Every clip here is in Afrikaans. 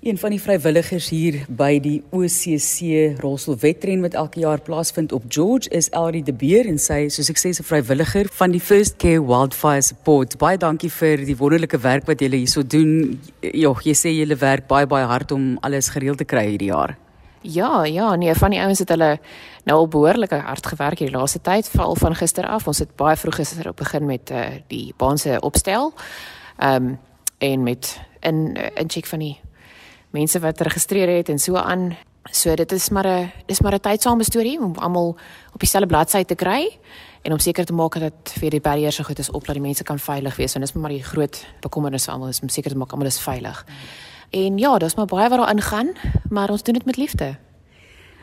Een van die vrywilligers hier by die OCC Rolselwetren wat elke jaar plaasvind op George is Elrie de Beer en sy soos ek sê 'n vrywilliger van die First Care Wildfire Support. Baie dankie vir die wonderlike werk wat julle hierso doen. Jogg, jy sê julle werk baie baie hard om alles gereël te kry hierdie jaar. Ja, ja, nee, van die ouens het hulle nou al behoorlik hard gewerk hierdie laaste tyd, veral van gister af. Ons het baie vroeg gister op begin met uh, die baan se opstel. Ehm um, en met in in check van die mense wat geregistreer het en so aan. So dit is maar 'n dis maar 'n tydsame storie om almal op dieselfde bladsy te kry en om seker te maak dat vir die barrières so goed is op dat die mense kan veilig wees en dis maar die groot bekommernis vir almal is om seker te maak almal is veilig. En ja, daar's maar baie wat daarin gaan, maar ons doen dit met liefde.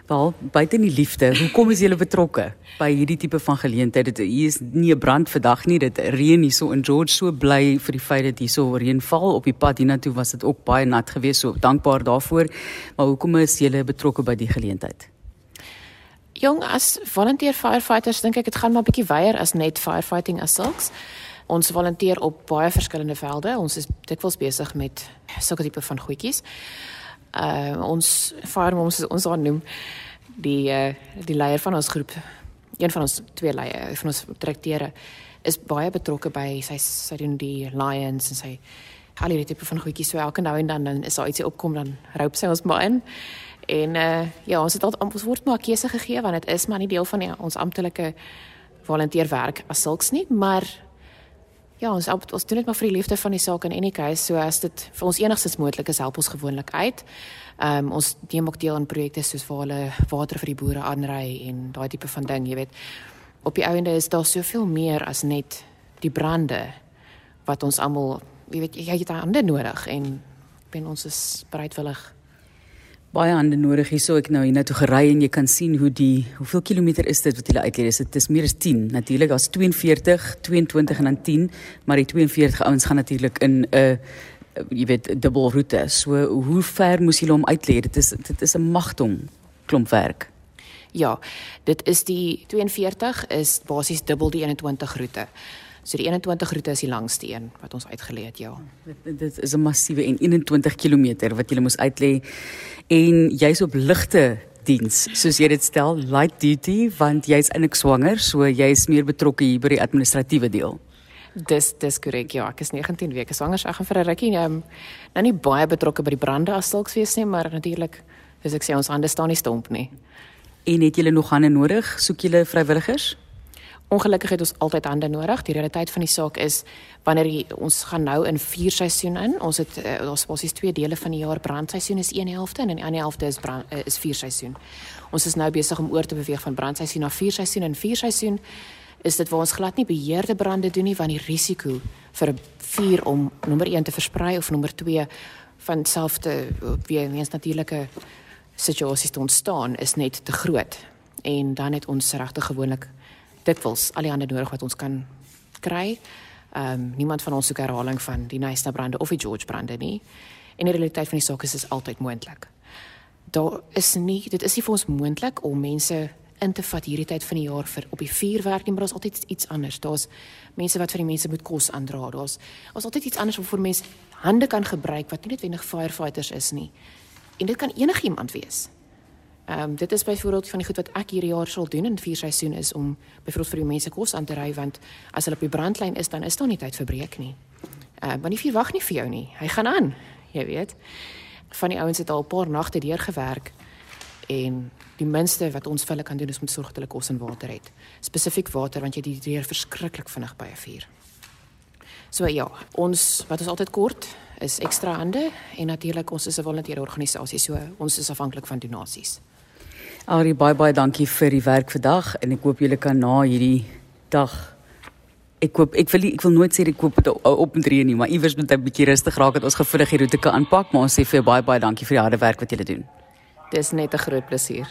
Wel, buite die liefde, hoekom is julle betrokke by hierdie tipe van geleenthede? Dit hier is nie 'n brand vandag nie, dit reën hier so in George so bly vir die feit dat hier so reën val op die pad hiernatoe was dit ook baie nat geweest, so dankbaar daarvoor. Maar hoekom is julle betrokke by die geleentheid? Jong as volunteer firefighters dink ek dit gaan maar bietjie weier as net firefighting as sulks. Ons volunteer op baie verskillende velde. Ons is dikwels besig met sulke tipe van goedjies uh ons farm ons ons aan noem. Die uh die leier van ons groep een van ons twee leier van ons direkteure is baie betrokke by sy sy doen die lions en sy al die tipe van goedjies. So elke nou en dan dan is daar ietsie opkom dan roep sy ons maar in. En uh ja ons het al ons word maar keuse gegee want dit is maar nie deel van die, ons amptelike volunteerwerk as sulks nie maar Ja, ons help ons doen dit maar vir die liefde van die saak in any case. So as dit vir ons enigstens moontlik is, help ons gewoonlik uit. Ehm um, ons neem ook deel aan projekte soos waar hulle water vir die boere aanry en daai tipe van ding, jy weet. Op die ouende is daar soveel meer as net die brande wat ons almal, jy weet, jy het ander nodig en ben ons is bereidwillig baie hande nodig. Hier so ek nou hier na toe gery en jy kan sien hoe die hoeveel kilometer is dit wat hulle uitleer is dit is meer as 10 natuurlik as 42 22 en dan 10 maar die 42 ouens gaan natuurlik in 'n uh, jy weet dubbel roete so hoe ver moes hulle hom uitleer? Dit is dit is 'n magtom klomp werk. Ja dit is die 42 is basies dubbel die 21 roete So die 21 roete is die langste een wat ons uitgelê het, ja. Dit, dit is 'n massiewe en 21 km wat jy moet uitlê en jy's op ligte diens, soos jy dit stel, light duty want jy's eintlik swanger, so jy's meer betrokke hier by die administratiewe deel. Dis dis korrek, ja, ek is 19 weke swanger, so ek gaan vir 'n rukkie um, nou nie baie betrokke by die brande as sulks wees nie, maar natuurlik, soos ek sê, ons hande staan nie stomp nie. En het julle nog hande nodig? Soek julle vrywilligers? Ongelukkig het ons altyd hande nodig. Die realiteit van die saak is wanneer die, ons gaan nou in vier seisoene in. Ons het uh, ons basies twee dele van die jaar brandseisoen is een helfte en in die ander helfte is brand, uh, is vier seisoen. Ons is nou besig om oor te beweeg van brandseisoen na vier seisoen en vier seisoen is dit waar ons glad nie beheerde brande doen nie want die risiko vir vuur om nommer 1 te versprei of nommer 2 van selfde weer mens natuurlike situasies te ontstaan is net te groot. En dan het ons regtig gewoonlik dikwels al die ander nodig wat ons kan kry. Ehm um, niemand van ons soek herhaling van die Nyasa brande of die George brande nie. En die realiteit van die saak is dit is altyd moontlik. Daar is nie dit is nie vir ons moontlik om mense in te vat hierdie tyd van die jaar vir op die vuurwerk nie, maar daar's altyd iets anders. Daar's mense wat vir die mense moet kos aandra. Daar's ons altyd iets anders waarvoor mense hande kan gebruik wat nie netwendig firefighters is nie. En dit kan enigiemand wees. Ehm um, dit is byvoorbeeld van die goed wat ek hierdie jaar sal doen in vier seisoen is om byvoorbeeld vir die mense kos aan te ry want as hulle op die brandlyn is dan is daar nie tyd vir breek nie. Ehm uh, want die vuur wag nie vir jou nie. Hy gaan aan, jy weet. Van die ouens het al 'n paar nagte deur gewerk en die minste wat ons vir hulle kan doen is om te sorg dat hulle kos en water het. Spesifiek water want jy die deur verskriklik vinnig by 'n vuur. So ja, ons wat ons altyd kort is ekstra hande en natuurlik ons is 'n volunteer organisasie so ons is afhanklik van donasies. Ari baie baie dankie vir die werk vandag en ek hoop julle kan na hierdie dag ek hoop ek wil ek wil nooit sê ek koop dit op en drie nie, maar iewers moet 'n bietjie rustig raak dat ons gevoelig die roete kan aanpak, maar ons sê vir jou baie baie dankie vir die harde werk wat julle doen. Dis net 'n groot plesier.